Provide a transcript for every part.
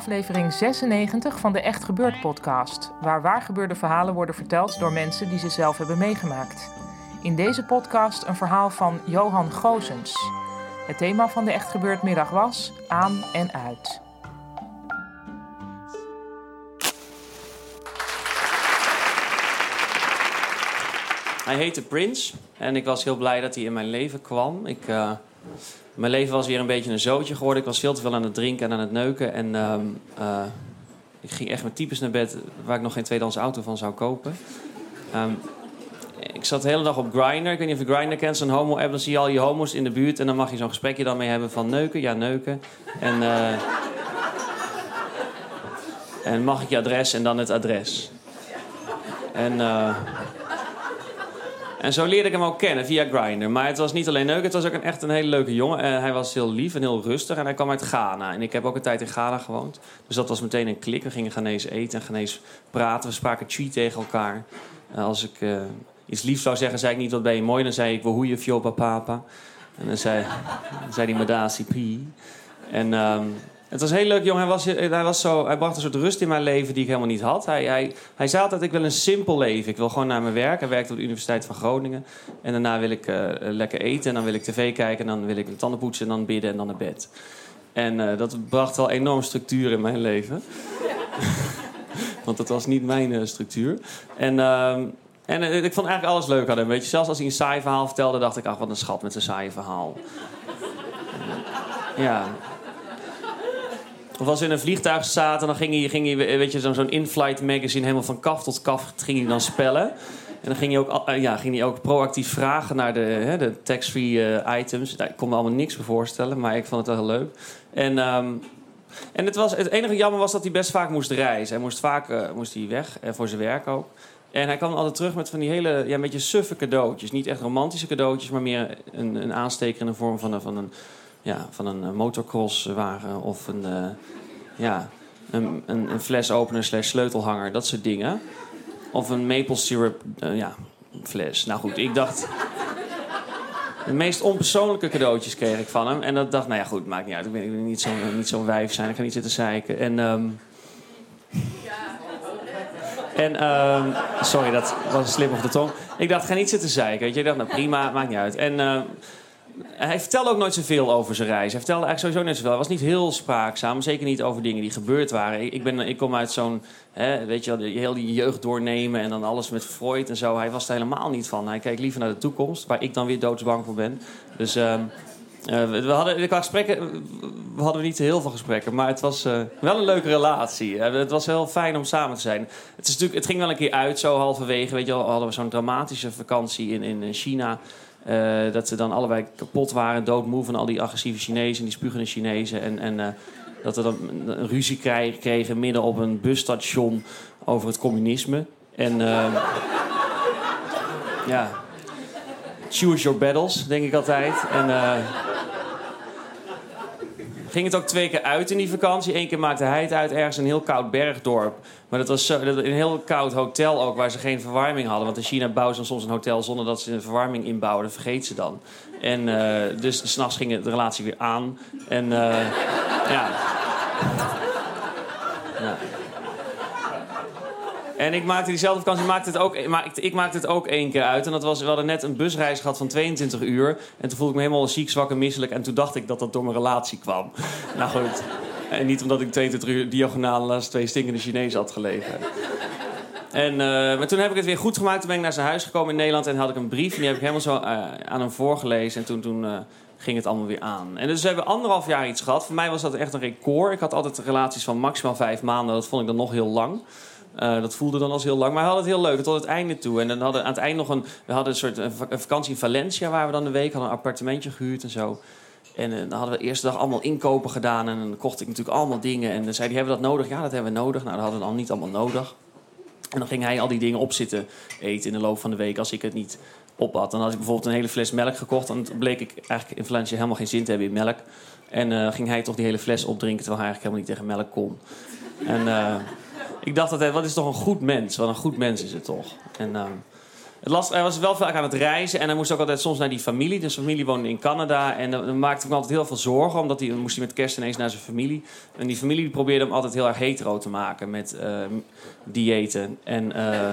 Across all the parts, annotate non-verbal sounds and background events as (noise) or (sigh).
Aflevering 96 van de Echt Gebeurd podcast, waar waargebeurde verhalen worden verteld door mensen die ze zelf hebben meegemaakt. In deze podcast een verhaal van Johan Gozens. Het thema van de Echt Gebeurd middag was aan en uit. Hij heette Prince en ik was heel blij dat hij in mijn leven kwam. Ik, eh, mijn leven was weer een beetje een zootje geworden. Ik was veel te veel aan het drinken en aan het neuken. En ehm, eh, ik ging echt met types naar bed waar ik nog geen tweedehands auto van zou kopen. Ehm, ik zat de hele dag op Grindr. Ik weet niet of je Grindr kent, zo'n homo-app. Dan zie je al je homo's in de buurt en dan mag je zo'n gesprekje dan mee hebben van neuken. Ja, neuken. En, eh, en mag ik je adres en dan het adres. En... eh, en zo leerde ik hem ook kennen via Grindr. Maar het was niet alleen leuk, het was ook een, echt een hele leuke jongen. En hij was heel lief en heel rustig en hij kwam uit Ghana. En ik heb ook een tijd in Ghana gewoond. Dus dat was meteen een klik. We gingen Ghanese eten en Ghanese praten. We spraken Twi tegen elkaar. Eh, als ik eh, iets liefs zou zeggen, zei ik niet wat ben je mooi. Dan zei ik, hoe je fjopa papa. En dan zei, dan zei hij Madasi Pi. En ehm, het was heel leuk, jongen. Hij, was, was zo, hij bracht een soort rust in mijn leven die ik helemaal niet had. Hij, hij, hij zei altijd, ik wil een simpel leven. Ik wil gewoon naar mijn werk. Hij werkte op de Universiteit van Groningen. En daarna wil ik eh, lekker eten. En dan wil ik tv kijken. En dan wil ik mijn tanden poetsen. En dan bidden. En dan naar bed. En eh, dat bracht wel enorm structuur in mijn leven. (laughs) Want dat was niet mijn eh, structuur. En... ehm, en ik vond eigenlijk alles leuk aan hem. Weet je. Zelfs als hij een saai verhaal vertelde, dacht ik... ach, wat een schat met zijn saaie verhaal. (laughs) ja, of als we in een vliegtuig zaten, dan ging hij, ging hij weet je, zo'n in-flight magazine helemaal van kaf tot kaf ging hij dan spellen. En dan ging hij ook, eh, ja, ging hij ook proactief vragen naar de, de tax-free eh, items. Nou, ik kon me allemaal niks meer voorstellen, maar ik vond het wel heel leuk. En, ehm, en het, was, het enige jammer was dat hij best vaak moest reizen. Hij moest vaak eh, moest hij weg, voor zijn werk ook. En hij kwam altijd terug met van die hele, ja, een beetje suffe cadeautjes. Niet echt romantische cadeautjes, maar meer een, een aansteker in de vorm van van een, ja, van een eh, motocrosswagen of een, eh, ja, een, een, een flesopener slash sleutelhanger, dat soort dingen. Of een maple syrup, eh, ja, fles. Nou goed, ik dacht... De meest onpersoonlijke cadeautjes kreeg ik van hem. En dat dacht, nou ja, goed, maakt niet uit. Ik ben, niet zo'n niet zo'n wijf zijn. Ik ga niet zitten zeiken. En, ehm, en ehm, sorry, dat was een slip op de tong. Ik dacht, ga niet zitten zeiken. Weet je? Ik dacht, nou prima, maakt niet uit. En ehm, hij vertelde ook nooit zoveel over zijn reis. Hij vertelde eigenlijk sowieso niet zoveel. Hij was niet heel spraakzaam. Zeker niet over dingen die gebeurd waren. Ik, ben, ik kom uit zo'n, weet je wel, heel die jeugd doornemen... en dan alles met Freud en zo. Hij was er helemaal niet van. Hij keek liever naar de toekomst, waar ik dan weer doodsbang voor ben. Dus ehm, eh, we, hadden qua gesprekken... We hadden niet heel veel gesprekken, maar het was eh, wel een leuke relatie. Eh, het was heel fijn om samen te zijn. Het, is natuurlijk, het ging wel een keer uit, zo halverwege. Weet je hadden we zo'n dramatische vakantie in, in China... Eh, dat ze dan allebei kapot waren, doodmoe van al die agressieve Chinezen en die spugende Chinezen. En, en eh, dat we dan een ruzie kregen midden op een busstation over het communisme. En eh, ja, choose your battles, denk ik altijd. En eh, ging het ook twee keer uit in die vakantie. Eén keer maakte hij het uit ergens een heel koud bergdorp. Maar dat was zo, een heel koud hotel ook, waar ze geen verwarming hadden. Want in China bouwen ze soms een hotel zonder dat ze een verwarming inbouwen. Dat vergeet ze dan. En eh, dus s'nachts ging de relatie weer aan. En eh, ja. ja. En ik maakte diezelfde vakantie, maakte het ook, ik, ik maakte het ook één keer uit. En dat was, we hadden net een busreis gehad van 22 uur. En toen voelde ik me helemaal ziek, zwak en misselijk. En toen dacht ik dat dat door mijn relatie kwam. (laughs) Nou goed. En niet omdat ik 22 uur diagonaal naast twee stinkende Chinezen had gelegen. En uh, maar toen heb ik het weer goed gemaakt. Toen ben ik naar zijn huis gekomen in Nederland en had ik een brief. En die heb ik helemaal zo uh, aan hem voorgelezen. En toen, toen uh, ging het allemaal weer aan. En dus we hebben anderhalf jaar iets gehad. Voor mij was dat echt een record. Ik had altijd relaties van maximaal vijf maanden. Dat vond ik dan nog heel lang. Uh, dat voelde dan als heel lang. Maar we hadden het heel leuk tot het einde toe. En dan hadden aan het eind nog een. We hadden een soort een vakantie in Valencia waar we dan een week hadden een appartementje gehuurd en zo. En uh, dan hadden we de eerste dag allemaal inkopen gedaan. En dan kocht ik natuurlijk allemaal dingen. En dan zei hij: Hebben we dat nodig? Ja, dat hebben we nodig. Nou, dat hadden we dan niet allemaal nodig. En dan ging hij al die dingen opzitten eten in de loop van de week als ik het niet op had. Dan had ik bijvoorbeeld een hele fles melk gekocht. En dan bleek ik eigenlijk in Valencia helemaal geen zin te hebben in melk. En uh, ging hij toch die hele fles opdrinken terwijl hij eigenlijk helemaal niet tegen melk kon. En ik dacht altijd, wat is toch een goed mens? Wat een goed mens is het toch? En uh, het last, hij was wel vaak aan het reizen en hij moest ook altijd soms naar die familie. Dus familie woonde in Canada en dan maakte ik altijd heel veel zorgen. Omdat hij, moest hij met kerst ineens naar zijn familie. En die familie probeerde hem altijd heel erg hetero te maken met uh, diëten en... Uh,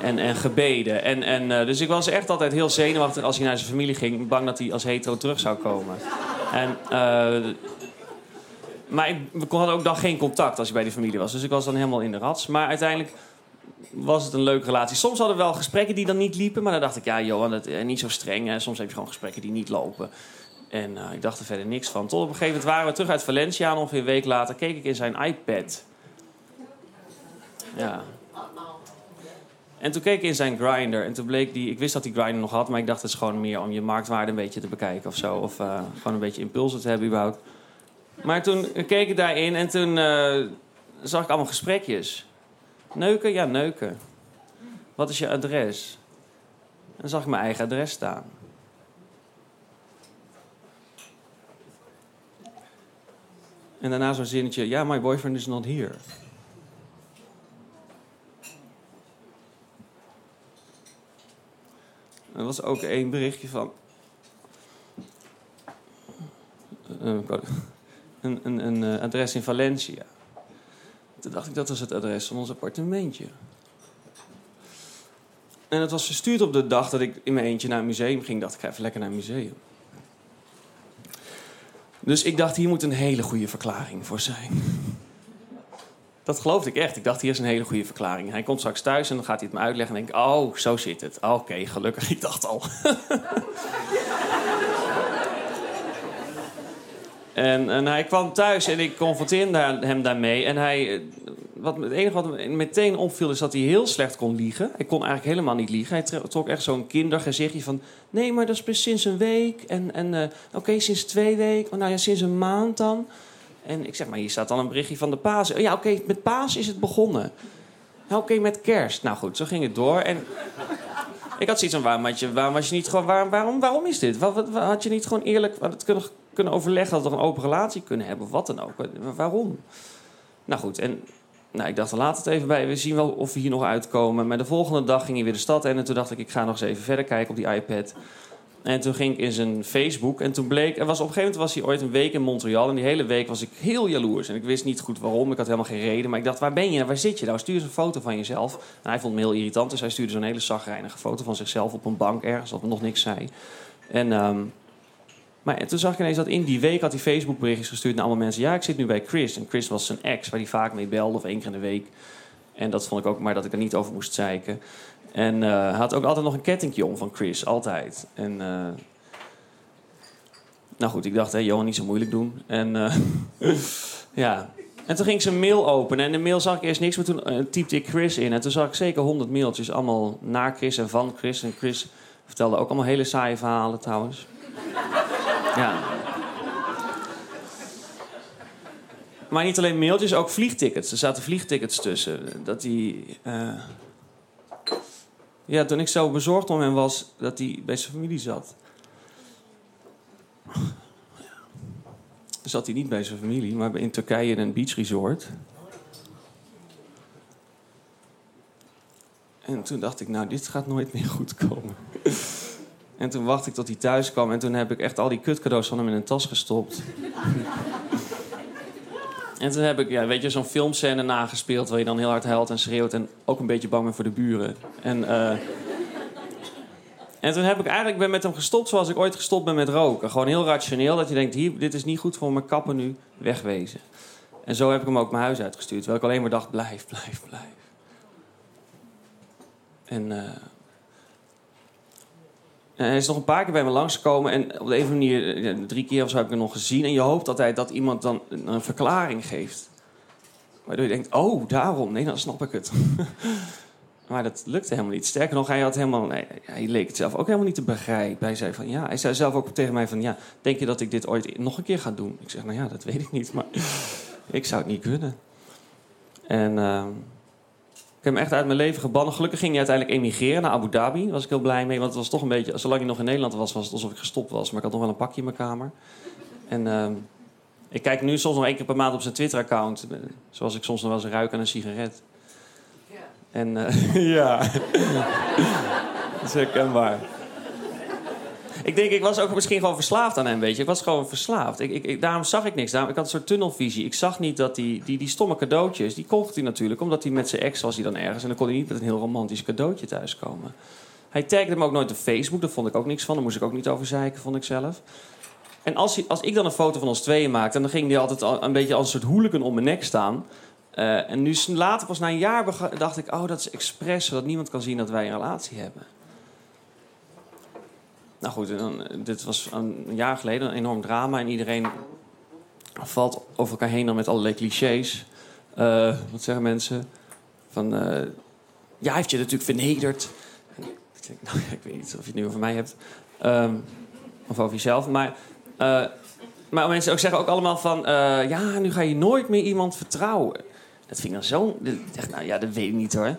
en, en gebeden. En, en, uh, dus ik was echt altijd heel zenuwachtig als hij naar zijn familie ging. Bang dat hij als hetero terug zou komen. En, uh, maar ik, we hadden ook dan geen contact als hij bij die familie was. Dus ik was dan helemaal in de rats. Maar uiteindelijk was het een leuke relatie. Soms hadden we wel gesprekken die dan niet liepen. Maar dan dacht ik, ja Johan, dat is niet zo streng. Hè. Soms heb je gewoon gesprekken die niet lopen. En uh, ik dacht er verder niks van. Tot op een gegeven moment waren we terug uit Valencia. En ongeveer een week later keek ik in zijn iPad. Ja, en toen keek ik in zijn grinder en toen bleek die... Ik wist dat hij grinder nog had, maar ik dacht het is gewoon meer om je marktwaarde een beetje te bekijken of zo. Of uh, gewoon een beetje impulsen te hebben überhaupt. Maar toen keek ik daarin en toen uh, zag ik allemaal gesprekjes. Neuken? Ja, neuken. Wat is je adres? En dan zag ik mijn eigen adres staan. En daarna zo'n zinnetje... Ja, my boyfriend is not here. Er was ook één berichtje van. Uh, een, een, een uh, adres in Valencia. Toen dacht ik dat was het adres van ons appartementje. En het was verstuurd op de dag dat ik in mijn eentje naar een museum ging. Dacht ik ga even lekker naar een museum. Dus ik dacht hier moet een hele goede verklaring voor zijn. Dat geloofde ik echt. Ik dacht, hier is een hele goede verklaring. Hij komt straks thuis en dan gaat hij het me uitleggen. En denk ik, oh, zo zit het. Oké, gelukkig. (laughs) Ik dacht al. En, en, hij kwam thuis en ik confronteerde hem daarmee. En hij, wat, het enige wat me meteen opviel is dat hij heel slecht kon liegen. Hij kon eigenlijk helemaal niet liegen. Hij trok echt zo'n kindergezichtje van... Nee, maar dat is pas sinds een week. En, en uh, oké, sinds twee weken. Oh, nou ja, sinds een maand dan. En ik zeg, maar hier staat dan een berichtje van de paas. Ja, oké, met paas is het begonnen. Ja, oké, met kerst. Nou goed, zo ging het door. En ik had zoiets van, waarom, waarom was je niet gewoon... Waarom, waarom, is dit? Wat, had je niet gewoon eerlijk het kunnen, overleggen... dat we een open relatie kunnen hebben, wat dan ook? Waarom? Nou goed, en nou, ik dacht, laat het even bij. We zien wel of we hier nog uitkomen. Maar de volgende dag ging hij weer de stad in. En toen dacht ik, ik ga nog eens even verder kijken op die iPad. En toen ging ik in zijn Facebook. En toen bleek... Er was, op een gegeven moment was hij ooit een week in Montreal. En die hele week was ik heel jaloers. En ik wist niet goed waarom. Ik had helemaal geen reden. Maar ik dacht, waar ben je nou? Waar zit je nou? Stuur eens een foto van jezelf. En hij vond me heel irritant. Dus hij stuurde zo'n hele zagrijnige foto van zichzelf op een bank ergens. Dat nog niks zei. En... Um, maar en toen zag ik ineens dat in die week had hij Facebook berichtjes gestuurd naar allemaal mensen. Ja, ik zit nu bij Chris. En Chris was zijn ex, waar hij vaak mee belde of één keer in de week. En dat vond ik ook maar dat ik er niet over moest zeiken. En hij had ook altijd nog een kettingje om van Chris, altijd. En uh, nou goed, ik dacht, hé, Johan, niet zo moeilijk doen. En uh, (laughs) ja. En toen ging ik zijn mail openen. En in de mail zag ik eerst niks, maar toen typte ik Chris in. En toen zag ik zeker honderd mailtjes, allemaal naar Chris en van Chris. En Chris vertelde ook allemaal hele saaie verhalen trouwens. Ja. Maar niet alleen mailtjes, ook vliegtickets. Er zaten vliegtickets tussen. Dat hij. Uh... Ja, toen ik zo bezorgd om hem was, dat hij bij zijn familie zat. Zat hij niet bij zijn familie, maar in Turkije in een beachresort. En toen dacht ik, nou, dit gaat nooit meer goed komen. En toen wachtte ik tot hij thuis kwam. En toen heb ik echt al die kutcadeaus van hem in een tas gestopt. (laughs) en toen heb ik, ja, weet je, zo'n filmscène nagespeeld... waar je dan heel hard huilt en schreeuwt... en ook een beetje bang bent voor de buren. En, uh... en toen heb ik eigenlijk ben met hem gestopt zoals ik ooit gestopt ben met roken. Gewoon heel rationeel, dat je denkt... Hier, dit is niet goed voor mijn kappen nu, wegwezen. En zo heb ik hem ook mijn huis uitgestuurd. Terwijl ik alleen maar dacht, blijf, blijf, blijf. En uh, hij is nog een paar keer bij me langsgekomen. En op de een manier, drie keer of zo heb ik hem nog gezien. En je hoopt altijd dat iemand dan een verklaring geeft. Waardoor je denkt, oh, daarom. Nee, dan snap ik het. (laughs) maar dat lukte helemaal niet. Sterker nog, hij, had helemaal, nee, hij leek het zelf ook helemaal niet te begrijpen. Hij zei, van, ja, hij zei zelf ook tegen mij van... Ja, denk je dat ik dit ooit nog een keer ga doen? Ik zeg, nou ja, dat weet ik niet. Maar (laughs) ik zou het niet kunnen. En ik heb hem echt uit mijn leven gebannen. Gelukkig ging hij uiteindelijk emigreren naar Abu Dhabi. Daar was ik heel blij mee. Want het was toch een beetje... Zolang hij nog in Nederland was, was het alsof ik gestopt was. Maar ik had nog wel een pakje in mijn kamer. En... Uh, ik kijk nu soms nog één keer per maand op zijn Twitter-account. Zoals ik soms nog wel eens ruik aan een sigaret. Ja. En uh, (laughs) ja, (laughs) dat is herkenbaar. Ik denk, ik was ook misschien gewoon verslaafd aan hem, weet je. Ik was gewoon verslaafd. Ik, ik, daarom zag ik niks. Daarom, ik had een soort tunnelvisie. Ik zag niet dat die, die, die stomme cadeautjes... die kocht hij natuurlijk, omdat hij met zijn ex was hij dan ergens... en dan kon hij niet met een heel romantisch cadeautje thuiskomen. Hij tagde me ook nooit op Facebook. Daar vond ik ook niks van. Daar moest ik ook niet over zeiken, vond ik zelf. En als, als ik dan een foto van ons tweeën maakte... dan ging die altijd een beetje als een soort hooligan om mijn nek staan... Uh, en nu later, pas na een jaar, dacht ik... oh, dat is expres, zodat niemand kan zien dat wij een relatie hebben. Nou goed, dan, dit was een jaar geleden een enorm drama... en iedereen valt over elkaar heen dan met allerlei clichés. Uh, wat zeggen mensen? Van, uh, ja, heeft je natuurlijk vernederd. (laughs) nou, ik weet niet of je het nu over mij hebt. Um, of over jezelf. Maar maar mensen ook zeggen ook allemaal van... Ja, nu ga je nooit meer iemand vertrouwen. Dat vind ik dan zo... Nou ja, dat weet ik niet hoor.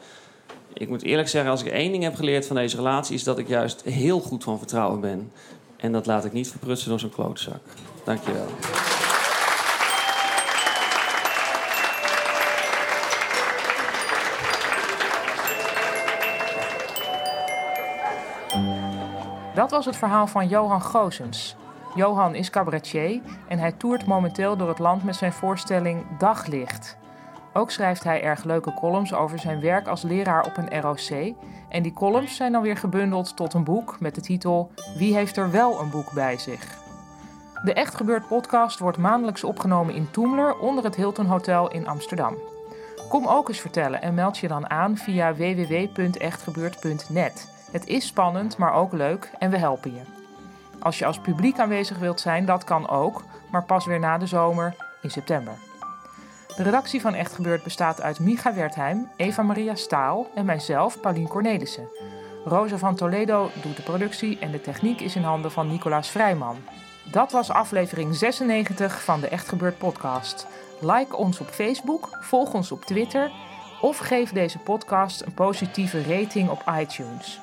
Ik moet eerlijk zeggen, als ik één ding heb geleerd van deze relatie... is dat ik juist heel goed van vertrouwen ben. En dat laat ik niet verprutsen door zo'n klootzak. Dank je wel. Dat was het verhaal van Johan Goosens. Johan is cabaretier en hij toert momenteel door het land met zijn voorstelling Daglicht. Ook schrijft hij erg leuke columns over zijn werk als leraar op een ROC. En die columns zijn dan weer gebundeld tot een boek met de titel Wie heeft er wel een boek bij zich? De Echt Gebeurd podcast wordt maandelijks opgenomen in Toemler onder het Hilton Hotel in Amsterdam. Kom ook eens vertellen en meld je dan aan via www.echtgebeurd.net. Het is spannend, maar ook leuk en we helpen je. Als je als publiek aanwezig wilt zijn, dat kan ook, maar pas weer na de zomer in september. De redactie van Echt Gebeurd bestaat uit Micha Wertheim, Eva-Maria Staal en mijzelf, Paulien Cornelissen. Rosa van Toledo doet de productie en de techniek is in handen van Nicolaas Vrijman. Dat was aflevering 96 van de Echt Gebeurd podcast. Like ons op Facebook, volg ons op Twitter of geef deze podcast een positieve rating op iTunes.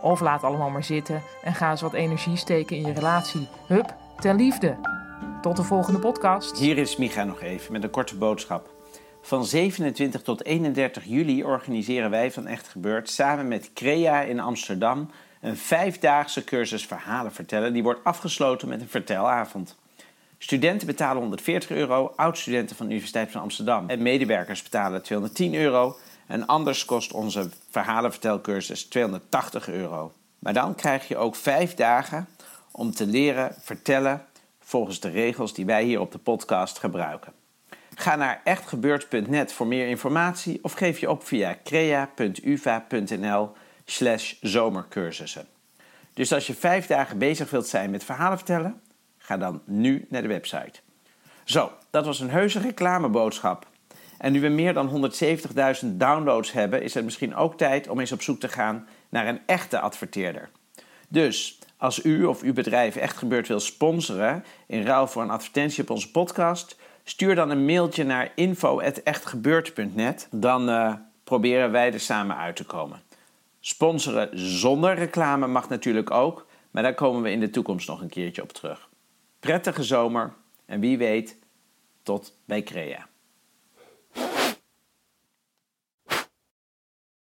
Of laat allemaal maar zitten en ga eens wat energie steken in je relatie. Hup, ten liefde. Tot de volgende podcast. Hier is Micha nog even met een korte boodschap. Van 27 tot 31 juli organiseren wij van Echt Gebeurd samen met CREA in Amsterdam een vijfdaagse cursus verhalen vertellen. Die wordt afgesloten met een vertelavond. Studenten betalen 140 euro, oud-studenten van de Universiteit van Amsterdam en medewerkers betalen 210 euro en anders kost onze verhalenvertelcursus 280 euro. Maar dan krijg je ook vijf dagen om te leren vertellen volgens de regels die wij hier op de podcast gebruiken. Ga naar echtgebeurd.net voor meer informatie of geef je op via crea.uva.nl slash zomercursussen. Dus als je vijf dagen bezig wilt zijn met verhalen vertellen, ga dan nu naar de website. Zo, dat was een heuse reclameboodschap. En nu we meer dan 170.000 downloads hebben, is het misschien ook tijd om eens op zoek te gaan naar een echte adverteerder. Dus als u of uw bedrijf echt gebeurd wil sponsoren in ruil voor een advertentie op onze podcast, stuur dan een mailtje naar info@echtgebeurd.net. Dan uh, proberen wij er samen uit te komen. Sponsoren zonder reclame mag natuurlijk ook, maar daar komen we in de toekomst nog een keertje op terug. Prettige zomer en wie weet, tot bij Crea.